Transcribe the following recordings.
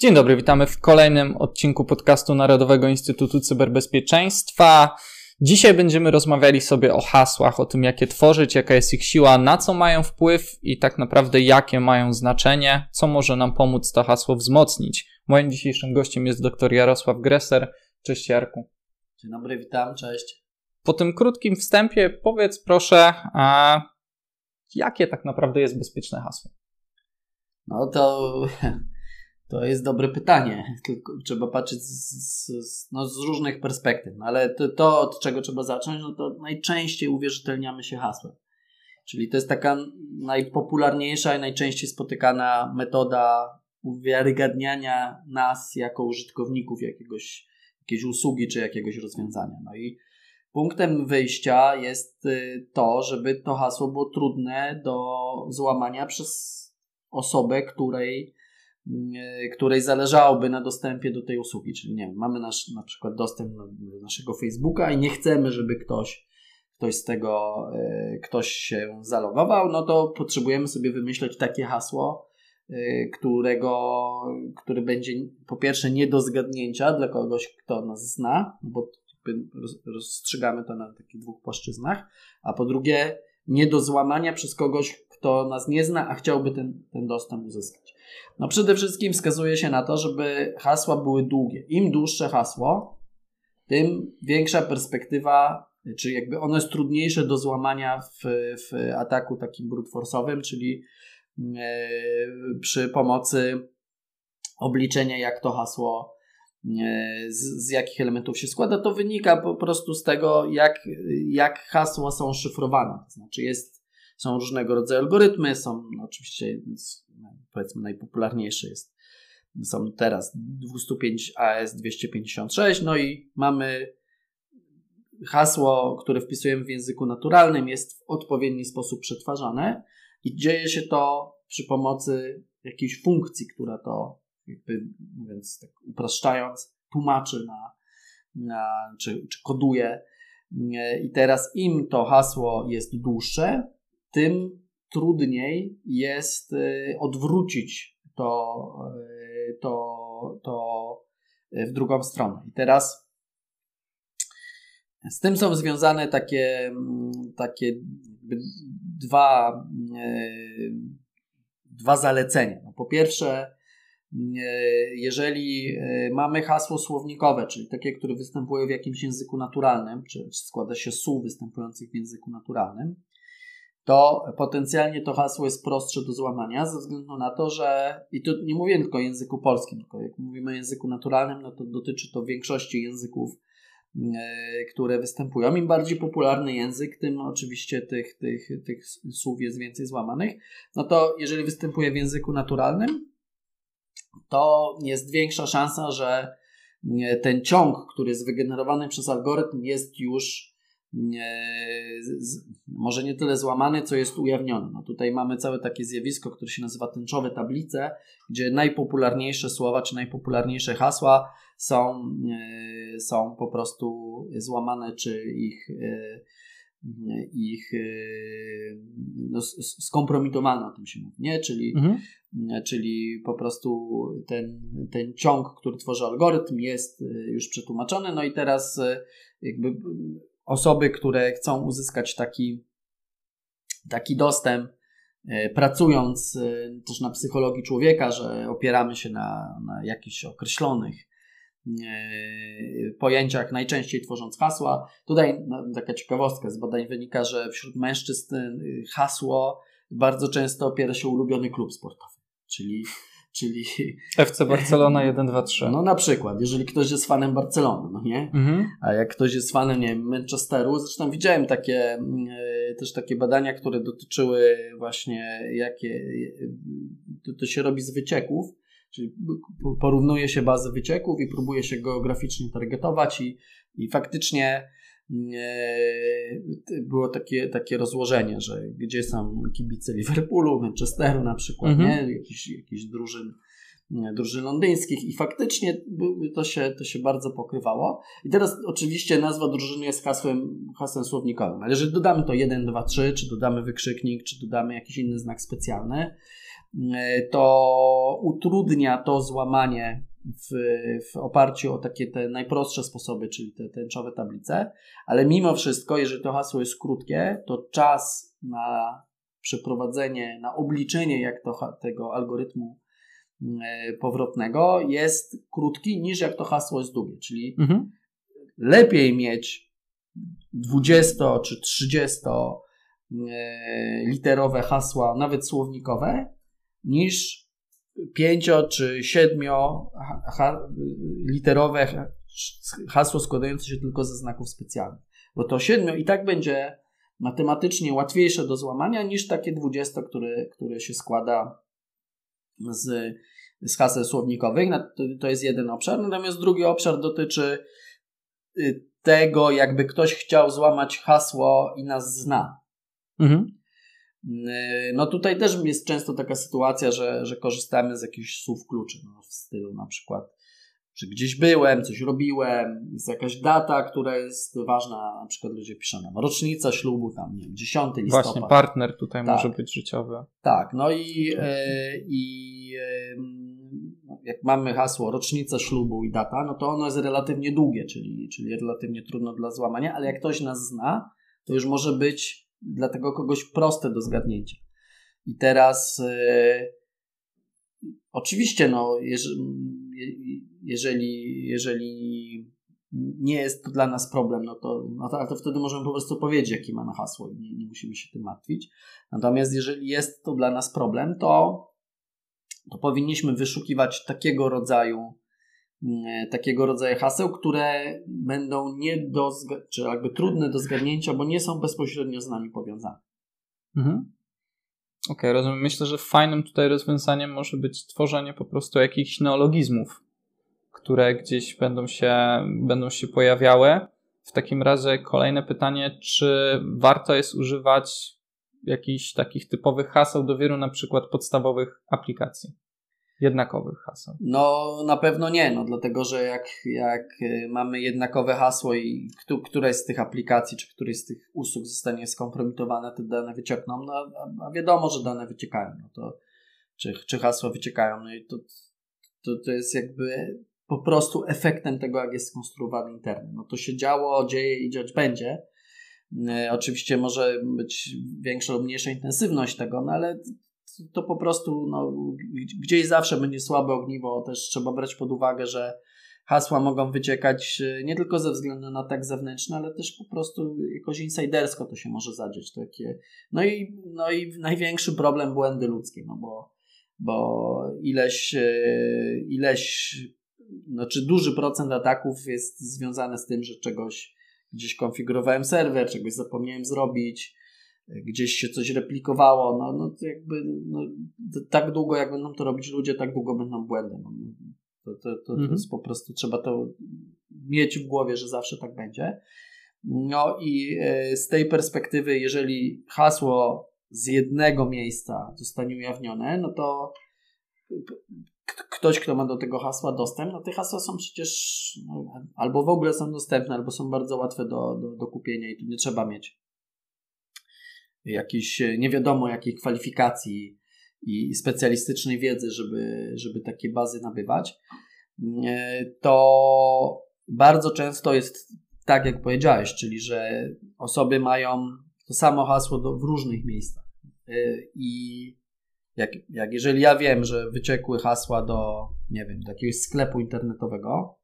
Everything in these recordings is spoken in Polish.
Dzień dobry, witamy w kolejnym odcinku podcastu Narodowego Instytutu Cyberbezpieczeństwa. Dzisiaj będziemy rozmawiali sobie o hasłach, o tym, jakie tworzyć, jaka jest ich siła, na co mają wpływ i tak naprawdę jakie mają znaczenie, co może nam pomóc to hasło wzmocnić. Moim dzisiejszym gościem jest dr Jarosław Greser. Cześć Jarku. Dzień dobry, witam, cześć. Po tym krótkim wstępie powiedz proszę, a jakie tak naprawdę jest bezpieczne hasło? No to To jest dobre pytanie. Tylko trzeba patrzeć z, z, no z różnych perspektyw. No ale to, to, od czego trzeba zacząć, no to najczęściej uwierzytelniamy się hasłem. Czyli to jest taka najpopularniejsza i najczęściej spotykana metoda uwiarygadniania nas jako użytkowników jakiegoś, jakiejś usługi czy jakiegoś rozwiązania. No i punktem wyjścia jest y, to, żeby to hasło było trudne do złamania przez osobę, której której zależałoby na dostępie do tej usługi. Czyli nie wiem, mamy nasz, na przykład dostęp do naszego Facebooka i nie chcemy, żeby ktoś, ktoś z tego, e, ktoś się zalogował, no to potrzebujemy sobie wymyśleć takie hasło, e, którego, który będzie po pierwsze nie do zgadnięcia dla kogoś, kto nas zna, bo rozstrzygamy to na takich dwóch płaszczyznach, a po drugie nie do złamania przez kogoś, kto nas nie zna, a chciałby ten, ten dostęp uzyskać. No przede wszystkim wskazuje się na to, żeby hasła były długie. Im dłuższe hasło, tym większa perspektywa, czy jakby ono jest trudniejsze do złamania w, w ataku takim brute force'owym, czyli e, przy pomocy obliczenia, jak to hasło, e, z, z, jakich elementów się składa, to wynika po prostu z tego, jak, jak hasła są szyfrowane. To znaczy jest są różnego rodzaju algorytmy, są no, oczywiście powiedzmy najpopularniejszy jest są teraz 205 AS 256, no i mamy hasło, które wpisujemy w języku naturalnym, jest w odpowiedni sposób przetwarzane i dzieje się to przy pomocy jakiejś funkcji, która to, jakby mówiąc tak upraszczając, tłumaczy na, na czy, czy koduje. I teraz im to hasło jest dłuższe, tym trudniej jest y, odwrócić to, y, to, to w drugą stronę. I teraz z tym są związane takie, mm, takie dwa, y, dwa zalecenia. No po pierwsze, jeżeli mamy hasło słownikowe, czyli takie, które występuje w jakimś języku naturalnym, czy składa się słów występujących w języku naturalnym, to potencjalnie to hasło jest prostsze do złamania, ze względu na to, że i tu nie mówię tylko o języku polskim, tylko jak mówimy o języku naturalnym, no to dotyczy to większości języków, e, które występują. Im bardziej popularny język, tym oczywiście tych, tych, tych słów jest więcej złamanych. No to jeżeli występuje w języku naturalnym, to jest większa szansa, że ten ciąg, który jest wygenerowany przez algorytm, jest już z, może nie tyle złamany, co jest ujawniony. No tutaj mamy całe takie zjawisko, które się nazywa tęczowe tablice, gdzie najpopularniejsze słowa czy najpopularniejsze hasła są, e, są po prostu złamane, czy ich, e, ich e, no, skompromitowane, o tym się mówi, nie? Czyli, mhm. czyli po prostu ten, ten ciąg, który tworzy algorytm jest już przetłumaczony, no i teraz jakby osoby, które chcą uzyskać taki, taki dostęp, e, pracując e, też na psychologii człowieka, że opieramy się na, na jakichś określonych e, pojęciach, najczęściej tworząc hasła. Tutaj no, taka ciekawostka z badań wynika, że wśród mężczyzn hasło bardzo często opiera się ulubiony klub sportowy, czyli czyli... FC Barcelona 1, 2, 3. No na przykład, jeżeli ktoś jest fanem Barcelony, no nie? Mhm. A jak ktoś jest fanem, nie wiem, Manchesteru, zresztą widziałem takie, e, też takie badania, które dotyczyły właśnie jakie, to, to się robi z wycieków, czyli porównuje się bazę wycieków i próbuje się geograficznie targetować i, i faktycznie było takie, takie rozłożenie, że gdzie są kibice Liverpoolu, Manchesteru na przykład, mhm. nie? Jakiś, jakichś drużyn, drużyn londyńskich i faktycznie to się, to się bardzo pokrywało. I teraz oczywiście nazwa drużyny jest hasłem, hasłem słownikowym, ale jeżeli dodamy to 1, 2, 3, czy dodamy wykrzyknik, czy dodamy jakiś inny znak specjalny, to utrudnia to złamanie w, w oparciu o takie te najprostsze sposoby, czyli te tęczowe tablice, ale mimo wszystko, jeżeli to hasło jest krótkie, to czas na przeprowadzenie, na obliczenie jak to, tego algorytmu e, powrotnego jest krótki niż jak to hasło jest długie, czyli mhm. lepiej mieć 20 czy 30 e, literowe hasła, nawet słownikowe, niż pięcio czy siedmio literowe hasło składające się tylko ze znaków specjalnych. Bo to siedmio i tak będzie matematycznie łatwiejsze do złamania niż takie dwudziesto, które, które się składa z, z haseł słownikowych. To, to jest jeden obszar. Natomiast drugi obszar dotyczy y, tego, jakby ktoś chciał złamać hasło i nas zna. Mhm. Yy, no tutaj też jest często taka sytuacja, że, że korzystamy z jakichś słów kluczy, no w stylu na przykład, że gdzieś byłem, coś robiłem, jest jakaś data, która jest ważna, na przykład ludzie piszą nam rocznica ślubu, tam nie wiem, 10 listopada. Właśnie, partner tutaj tak. może być życiowy. Tak, no i, yy, i yy, jak mamy hasło rocznica ślubu i data, no to ono jest relatywnie długie, czyli, czyli relatywnie trudno dla złamania, ale jak ktoś nas zna, to już może być dla tego kogoś proste do zgadnięcia. I teraz yy, oczywiście, no, jeżeli, jeżeli nie jest to dla nas problem, no to, no to, ale to wtedy możemy po prostu powiedzieć, jaki mamy hasło i nie, nie musimy się tym martwić. Natomiast jeżeli jest to dla nas problem, to, to powinniśmy wyszukiwać takiego rodzaju E, takiego rodzaju haseł, które będą nie do, czy jakby trudne do zgadnięcia, bo nie są bezpośrednio z nami powiązane. Mhm. Okej, okay, rozumiem. Myślę, że fajnym tutaj rozwiązaniem może być tworzenie po prostu jakichś neologizmów, które gdzieś będą się, będą się pojawiały. W takim razie kolejne pytanie, czy warto jest używać jakichś takich typowych haseł do wielu na przykład podstawowych aplikacji? Jednakowych haseł? No na pewno nie, no dlatego, że jak, jak y, mamy jednakowe hasło i któraś z tych aplikacji, czy któryś z tych usług zostanie skompromitowane, te dane wyciekną, no a, a wiadomo, że dane wyciekają, no to czy, czy hasła wyciekają, no i to, to, to jest jakby po prostu efektem tego, jak jest skonstruowany internet. No to się działo, dzieje i dziać będzie. Y, oczywiście może być większa lub mniejsza intensywność tego, no ale to po prostu no, gdzieś zawsze będzie słabe ogniwo. Też trzeba brać pod uwagę, że hasła mogą wyciekać e, nie tylko ze względu na tak zewnętrzny, ale też po prostu jakoś insidersko to się może zadzieć. Takie. No, i, no i największy problem błędy ludzkie, no bo, bo ileś, e, ileś, znaczy duży procent ataków jest związany z tym, że czegoś gdzieś konfigurowałem serwer, czegoś zapomniałem zrobić, gdzieś się coś replikowało, no, no to jakby no, tak długo jak będą to robić ludzie, tak długo będą błędy. No, to, to, to, mhm. to jest po prostu trzeba to mieć w głowie, że zawsze tak będzie. No i e, z tej perspektywy, jeżeli hasło z jednego miejsca zostanie ujawnione, no to ktoś, kto ma do tego hasła dostęp, no te hasła są przecież no, albo w ogóle są dostępne, albo są bardzo łatwe do, do, do kupienia i tu nie trzeba mieć jakiejś e, nie wiadomo jakiej kwalifikacji i specjalistycznej wiedzy, żeby, żeby takie bazy nabywać, e, to bardzo często jest tak, jak powiedziałeś, czyli że osoby mają to samo hasło do, w różnych miejscach. E, I jak, jak jeżeli ja wiem, że wyciekły hasła do, nie wiem, do jakiegoś sklepu internetowego,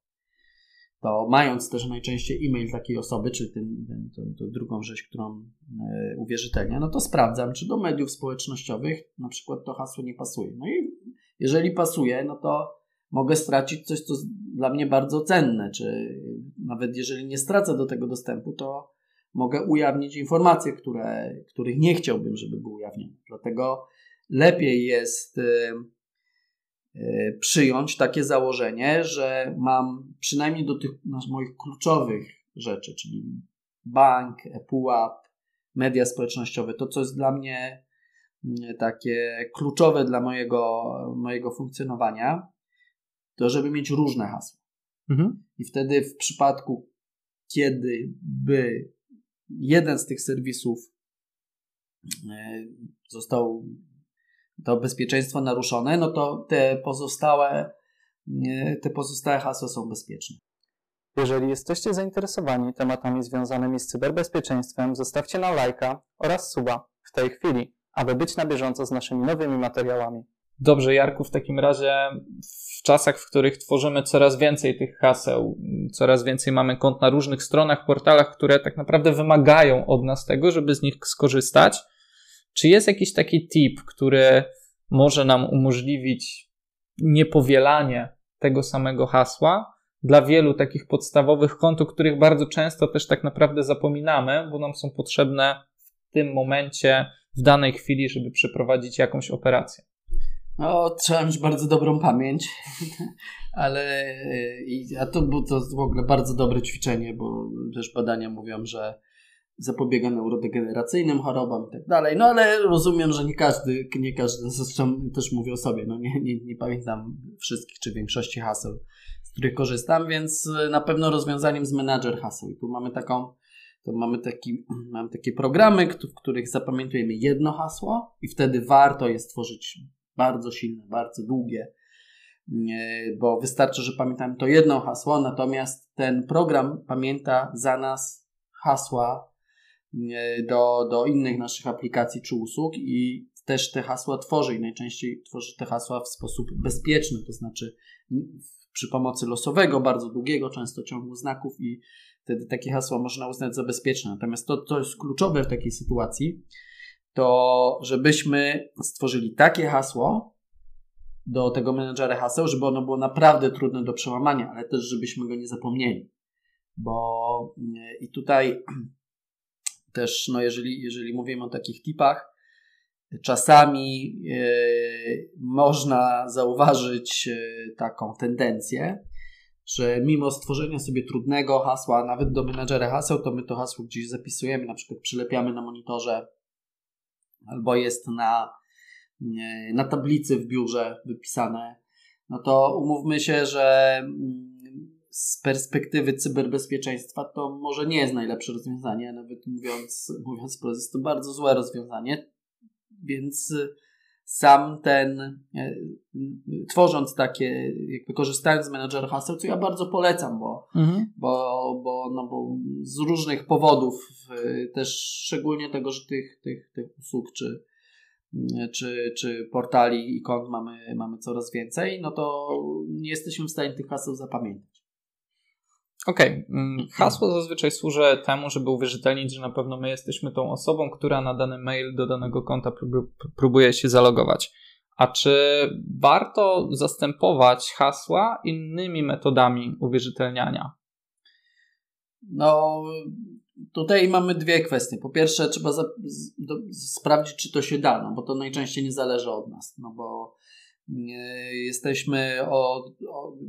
to mając też najczęściej e-mail takiej osoby, czy ten, ten, tą, tą drugą rzecz, którą e, uwierzytelnia, no to sprawdzam, czy do mediów społecznościowych na przykład to hasło nie pasuje. No i jeżeli pasuje, no to mogę stracić coś, co dla mnie bardzo cenne, czy nawet jeżeli nie stracę do tego dostępu, to mogę ujawnić informacje, które, których nie chciałbym, żeby były ujawnione. Dlatego lepiej jest E, przyjąć takie założenie, że mam przynajmniej do tych moich kluczowych rzeczy, czyli bank, ePUAP, media społecznościowe, to co jest dla mnie mm, takie kluczowe dla mojego, mojego funkcjonowania, to żeby mieć różne hasła. Mhm. I wtedy w przypadku, kiedy by jeden z tych serwisów e, został to bezpieczeństwo naruszone, no to te pozostałe, te pozostałe hasła są bezpieczne. Jeżeli jesteście zainteresowani tematami związanymi z cyberbezpieczeństwem, zostawcie nam lajka oraz suba w tej chwili, aby być na bieżąco z naszymi nowymi materiałami. Dobrze, Jarku, w takim razie w czasach, w których tworzymy coraz więcej tych haseł, coraz więcej mamy kont na różnych stronach, portalach, które tak naprawdę wymagają od nas tego, żeby z nich skorzystać, czy jest jakiś taki tip, który może nam umożliwić niepowielanie tego samego hasła dla wielu takich podstawowych kont, o których bardzo często też tak naprawdę zapominamy, bo nam są potrzebne w tym momencie, w danej chwili, żeby przeprowadzić jakąś operację? No, trzeba mieć bardzo dobrą pamięć, ale a to było to w ogóle bardzo dobre ćwiczenie, bo też badania mówią, że zapobiega neurodegeneracyjnym chorobom i tak dalej. No ale rozumiem, że nie każdy, nie każdy, zresztą też mówię o sobie, no nie, nie, nie pamiętam wszystkich czy większości haseł, z których korzystam, więc na pewno rozwiązaniem z menadżer haseł. I tu mamy taką, to mamy, taki, mamy takie programy, w których zapamiętujemy jedno hasło i wtedy warto jest tworzyć bardzo silne, bardzo długie, bo wystarczy, że pamiętamy to jedno hasło, natomiast ten program pamięta za nas hasła do, do innych naszych aplikacji czy usług i też te hasła tworzy i najczęściej tworzy te hasła w sposób bezpieczny, to znaczy przy pomocy losowego, bardzo długiego, często ciągu znaków i wtedy takie hasła można uznać za bezpieczne. Natomiast to, co jest kluczowe w takiej sytuacji, to żebyśmy stworzyli takie hasło do tego menedżera haseł, żeby ono było naprawdę trudne do przełamania, ale też żebyśmy go nie zapomnieli. Bo i tutaj też, no jeżeli, jeżeli mówimy o takich tipach, czasami e, można zauważyć e, taką tendencję, że mimo stworzenia sobie trudnego hasła, nawet do menadżera haseł, to my to hasło gdzieś zapisujemy, na przykład przylepiamy na monitorze albo jest na, na tablicy w biurze wypisane, no to umówmy się, że mm, z perspektywy cyberbezpieczeństwa to może nie jest najlepsze rozwiązanie, nawet mówiąc, mówiąc wprost, jest to bardzo złe rozwiązanie, więc sam ten, e, tworząc takie, jakby korzystając z menedżera haseł, co ja bardzo polecam, bo, mhm. bo, bo, no bo z różnych powodów, też szczególnie tego, że tych, tych, tych usług czy, czy, czy portali i kont mamy, mamy coraz więcej, no to nie jesteśmy w stanie tych haseł zapamiętać. Okej. Okay. Mm, hasło zazwyczaj służy temu, żeby uwierzytelnić, że na pewno my jesteśmy tą osobą, która na dany mail do danego konta próbuje się zalogować. A czy warto zastępować hasła innymi metodami uwierzytelniania? No, tutaj mamy dwie kwestie. Po pierwsze, trzeba sprawdzić, czy to się da, no bo to najczęściej nie zależy od nas. No bo jesteśmy od,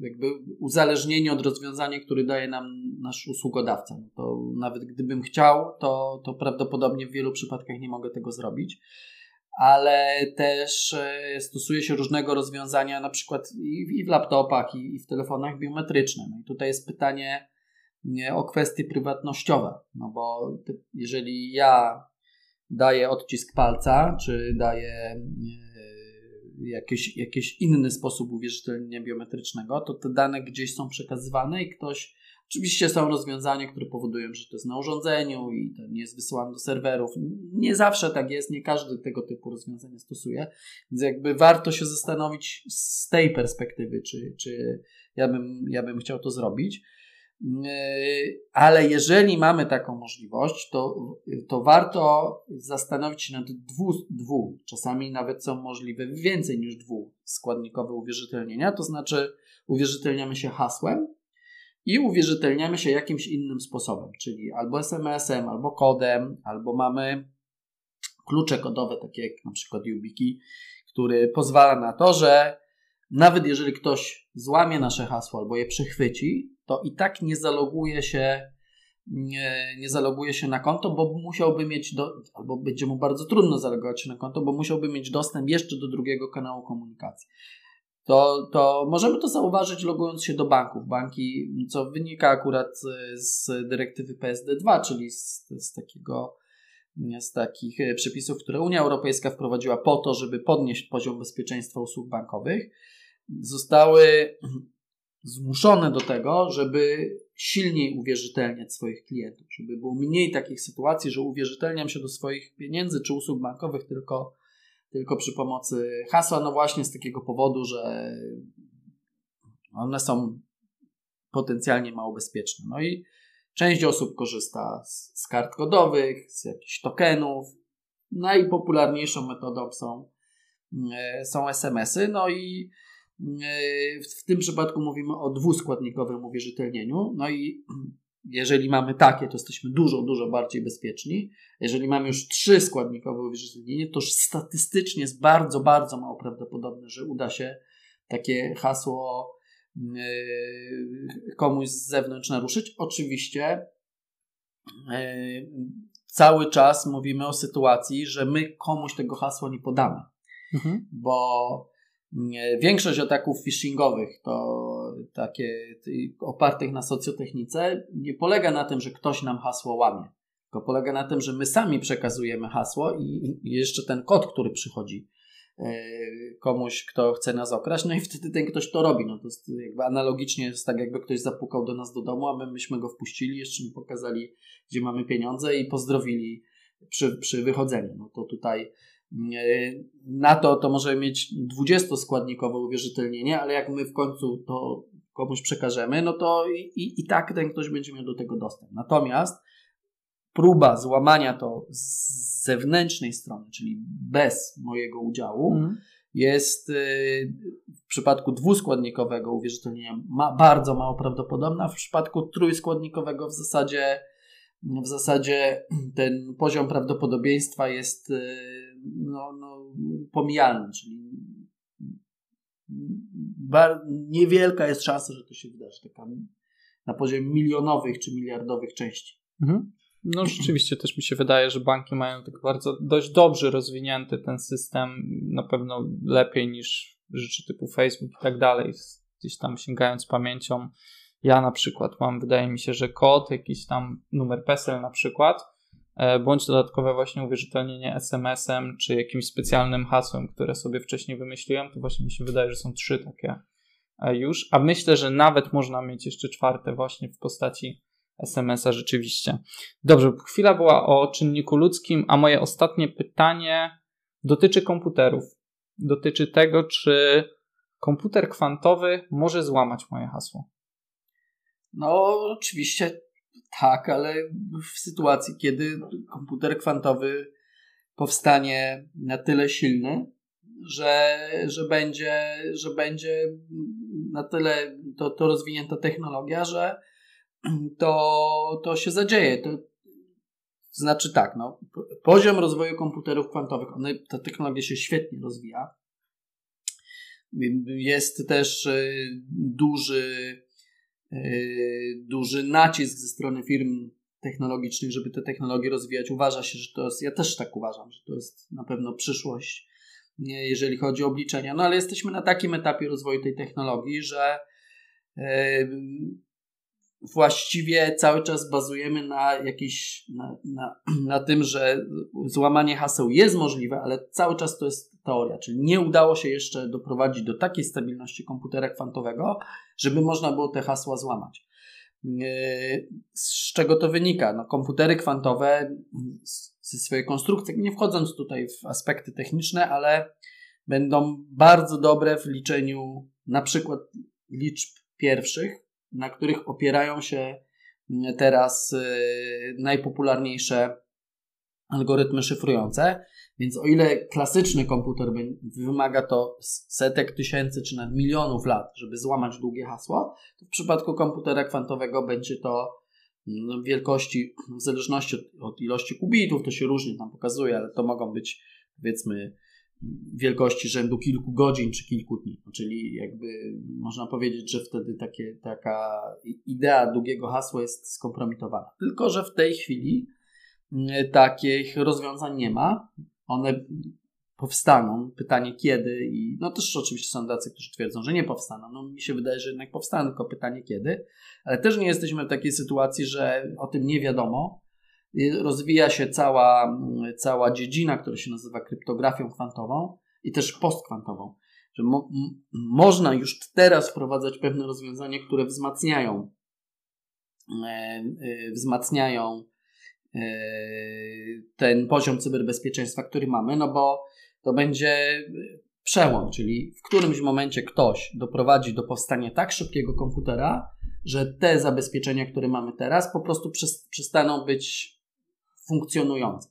jakby uzależnieni od rozwiązania, które daje nam nasz usługodawca. To nawet gdybym chciał, to, to prawdopodobnie w wielu przypadkach nie mogę tego zrobić. Ale też e, stosuje się różnego rozwiązania, na przykład i, w laptopach, i, i w telefonach biometrycznych. No i tutaj jest pytanie o kwestie prywatnościowe. No bo jeżeli ja daję odcisk palca, czy daję jakiś, jakiś inny sposób uwierzytelnienia biometrycznego, to te dane gdzieś są przekazywane i ktoś. Oczywiście są rozwiązania, które powodują, że to jest na urządzeniu i to nie jest wysyłane do serwerów. Nie zawsze tak jest, nie każdy tego typu rozwiązania stosuje, więc jakby warto się zastanowić z tej perspektywy, czy, czy ja, bym, ja bym chciał to zrobić. Yy, ale jeżeli mamy taką możliwość, to, to warto zastanowić się nad dwu, dwu, czasami nawet są możliwe więcej niż dwóch składnikowe uwierzytelnienia, to znaczy uwierzytelniamy się hasłem i uwierzytelniamy się jakimś innym sposobem, czyli albo SMS-em, albo kodem, albo mamy klucze kodowe, takie jak na przykład YubiKey, który pozwala na to, że nawet jeżeli ktoś złamie nasze hasło albo je przechwyci, to i tak nie zaloguje się nie, nie zaloguje się na konto, bo musiałby mieć, do, albo będzie mu bardzo trudno zalogować się na konto, bo musiałby mieć dostęp jeszcze do drugiego kanału komunikacji. To, to możemy to zauważyć logując się do banków. Banki, co wynika akurat z dyrektywy PSD2, czyli z, z takiego z takich przepisów, które Unia Europejska wprowadziła po to, żeby podnieść poziom bezpieczeństwa usług bankowych, zostały zmuszone do tego, żeby silniej uwierzytelniać swoich klientów, żeby było mniej takich sytuacji, że uwierzytelniam się do swoich pieniędzy czy usług bankowych tylko, tylko przy pomocy hasła, no właśnie z takiego powodu, że one są potencjalnie mało bezpieczne. No i część osób korzysta z, z kart kodowych, z jakichś tokenów. Najpopularniejszą metodą są, e, są SMS-y, no i w tym przypadku mówimy o dwuskładnikowym uwierzytelnieniu. No i jeżeli mamy takie, to jesteśmy dużo, dużo bardziej bezpieczni. Jeżeli mamy już trzyskładnikowe uwierzytelnienie, to już statystycznie jest bardzo, bardzo mało prawdopodobne, że uda się takie hasło Yy, komuś z zewnątrz naruszyć. Oczywiście yy, cały czas mówimy o sytuacji, że my komuś tego hasła nie podamy. Mhm. Bo yy, większość ataków phishingowych to takie opartych na socjotechnice nie polega na tym, że ktoś nam hasło łamie. Tylko polega na tym, że my sami przekazujemy hasło i jeszcze ten kod, który przychodzi E, komuś, kto chce nas okraść, no i wtedy ten ktoś to robi. No to jest jakby analogicznie jest tak, jakby ktoś zapukał do nas do domu, a my myśmy go wpuścili, jeszcze mu pokazali, gdzie mamy pieniądze i pozdrowili przy, przy wychodzeniu. No to tutaj na to to możemy mieć 20-składnikowe uwierzytelnienie, ale jak my w końcu to komuś przekażemy, no to i, i, i tak ten ktoś będzie miał do tego dostęp. Natomiast próba złamania to z zewnętrznej strony, czyli bez mojego udziału, mm. jest y, w przypadku dwuskładnikowego uwierzytelnienia ma, bardzo mało prawdopodobna, w przypadku trójskładnikowego w zasadzie w zasadzie ten poziom prawdopodobieństwa jest y, no, no, pomijalny, czyli bar, niewielka jest szansa, że to się wydarzy. Taka na poziomie milionowych czy miliardowych części. Mhm. No rzeczywiście też mi się wydaje, że banki mają tak bardzo dość dobrze rozwinięty ten system, na pewno lepiej niż rzeczy typu Facebook i tak dalej. Gdzieś tam sięgając pamięcią, ja na przykład mam, wydaje mi się, że kod, jakiś tam numer PESEL na przykład, bądź dodatkowe właśnie uwierzytelnienie SMS-em, czy jakimś specjalnym hasłem, które sobie wcześniej wymyśliłem, to właśnie mi się wydaje, że są trzy takie e, już, a myślę, że nawet można mieć jeszcze czwarte właśnie w postaci SMS-a rzeczywiście. Dobrze, chwila była o czynniku ludzkim, a moje ostatnie pytanie dotyczy komputerów. Dotyczy tego, czy komputer kwantowy może złamać moje hasło. No, oczywiście tak, ale w sytuacji, kiedy komputer kwantowy powstanie na tyle silny, że, że, będzie, że będzie na tyle to, to rozwinięta technologia, że to, to się zadzieje. To, znaczy tak, no, poziom rozwoju komputerów kwantowych, one, ta technologia się świetnie rozwija. Jest też y, duży, duży nacisk ze strony firm technologicznych, żeby te technologie rozwijać. Uważa się, że to jest, ja też tak uważam, że to jest na pewno przyszłość, jeżeli chodzi o obliczenia. No ale jesteśmy na takim etapie rozwoju tej technologii, że y, właściwie cały czas bazujemy na jakiś, na, na, na tym, że złamanie haseł jest możliwe, ale cały czas to jest teoria, czyli nie udało się jeszcze doprowadzić do takiej stabilności komputera kwantowego, żeby można było te hasła złamać. Yy, z czego to wynika? No, komputery kwantowe ze swojej konstrukcji, nie wchodząc tutaj w aspekty techniczne, ale będą bardzo dobre w liczeniu na przykład liczb pierwszych, na których opierają się mm, teraz y, najpopularniejsze algorytmy szyfrujące. Więc o ile klasyczny komputer wymaga to setek tysięcy czy nawet milionów lat, żeby złamać długie hasło, to w przypadku komputera kwantowego będzie to mm, wielkości, w zależności od, od ilości kubitów, to się różnie tam pokazuje, ale to mogą być powiedzmy wielkości rzędu kilku godzin czy kilku dni. No, czyli jakby można powiedzieć, że wtedy takie, taka idea długiego hasła jest skompromitowana. Tylko, że w tej chwili mm, takich rozwiązań nie ma. One powstaną. Pytanie kiedy i no też oczywiście są tacy, którzy twierdzą, że nie powstaną. No mi się wydaje, że jednak powstaną, tylko pytanie kiedy. Ale też nie jesteśmy w takiej sytuacji, że o tym nie wiadomo rozwija się cała, cała dziedzina, która się nazywa kryptografią kwantową i też postkwantową. Że mo można już teraz wprowadzać pewne rozwiązania, które wzmacniają e, e, wzmacniają ten poziom cyberbezpieczeństwa, który mamy, no bo to będzie przełom, czyli w którymś momencie ktoś doprowadzi do powstania tak szybkiego komputera, że te zabezpieczenia, które mamy teraz, po prostu przestaną być funkcjonujące.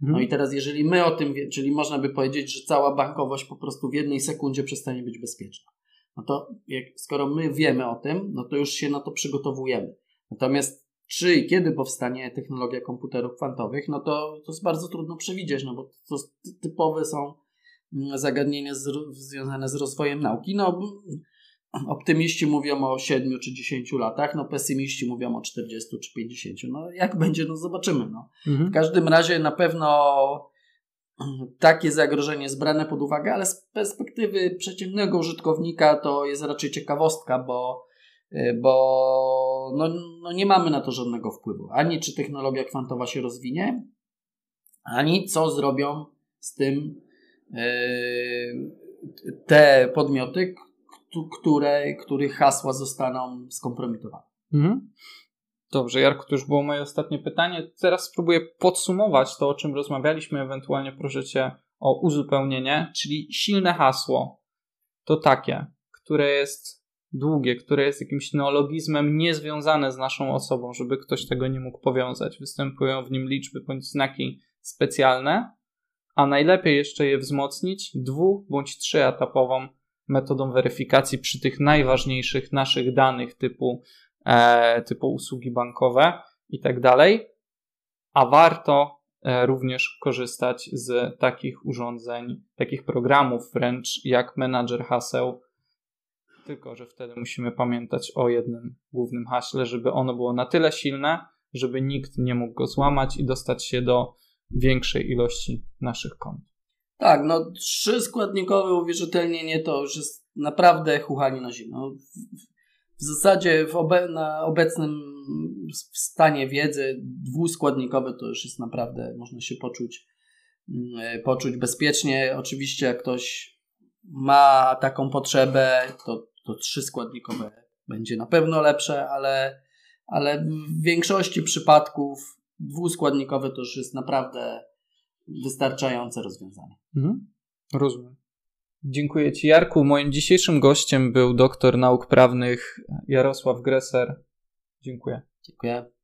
No mhm. i teraz, jeżeli my o tym, czyli można by powiedzieć, że cała bankowość po prostu w jednej sekundzie przestanie być bezpieczna. No to jak, skoro my wiemy o tym, no to już się na to przygotowujemy. Natomiast czy i kiedy powstanie technologia komputerów kwantowych, no to, to jest bardzo trudno przewidzieć, no bo to typowe są mm, zagadnienia z, związane z rozwojem nauki. No, optymiści mówią o 7 czy 10 latach, no pesymiści mówią o 40 czy 50. No jak będzie, no zobaczymy. No. Mhm. W każdym razie na pewno takie zagrożenie jest brane pod uwagę, ale z perspektywy przeciętnego użytkownika to jest raczej ciekawostka, bo, bo no, no nie mamy na to żadnego wpływu. Ani czy technologia kwantowa się rozwinie, ani co zrobią z tym yy, te podmioty, które, których hasła zostaną skompromitowane. Mhm. Dobrze, Jarku, to już było moje ostatnie pytanie. Teraz spróbuję podsumować to, o czym rozmawialiśmy, ewentualnie proszę Cię o uzupełnienie, czyli silne hasło to takie, które jest długie, które jest jakimś neologizmem niezwiązane z naszą osobą, żeby ktoś tego nie mógł powiązać. Występują w nim liczby bądź znaki specjalne, a najlepiej jeszcze je wzmocnić dwu- bądź trzyetapową metodą weryfikacji przy tych najważniejszych naszych danych typu, e, typu usługi bankowe i tak dalej. A warto e, również korzystać z takich urządzeń, takich programów wręcz jak menadżer haseł. Tylko, że wtedy musimy pamiętać o jednym głównym haśle, żeby ono było na tyle silne, żeby nikt nie mógł go złamać i dostać się do większej ilości naszych kont. Tak, no trzy składnikowe uwierzytelnienie to już jest naprawdę chuchanie na zimno. W zasadzie w obe na obecnym stanie wiedzy dwuskładnikowe to już jest naprawdę, można się poczuć, mm, poczuć bezpiecznie. Oczywiście jak ktoś ma taką potrzebę, to, to trzyskładnikowe będzie na pewno lepsze, ale, ale w większości przypadków dwuskładnikowe to już jest naprawdę wystarczające rozwiązanie. Mhm. Rozumiem. Dziękuję Ci, Jarku. Moim dzisiejszym gościem był doktor nauk prawnych Jarosław Greser. Dziękuję. Dziękuję.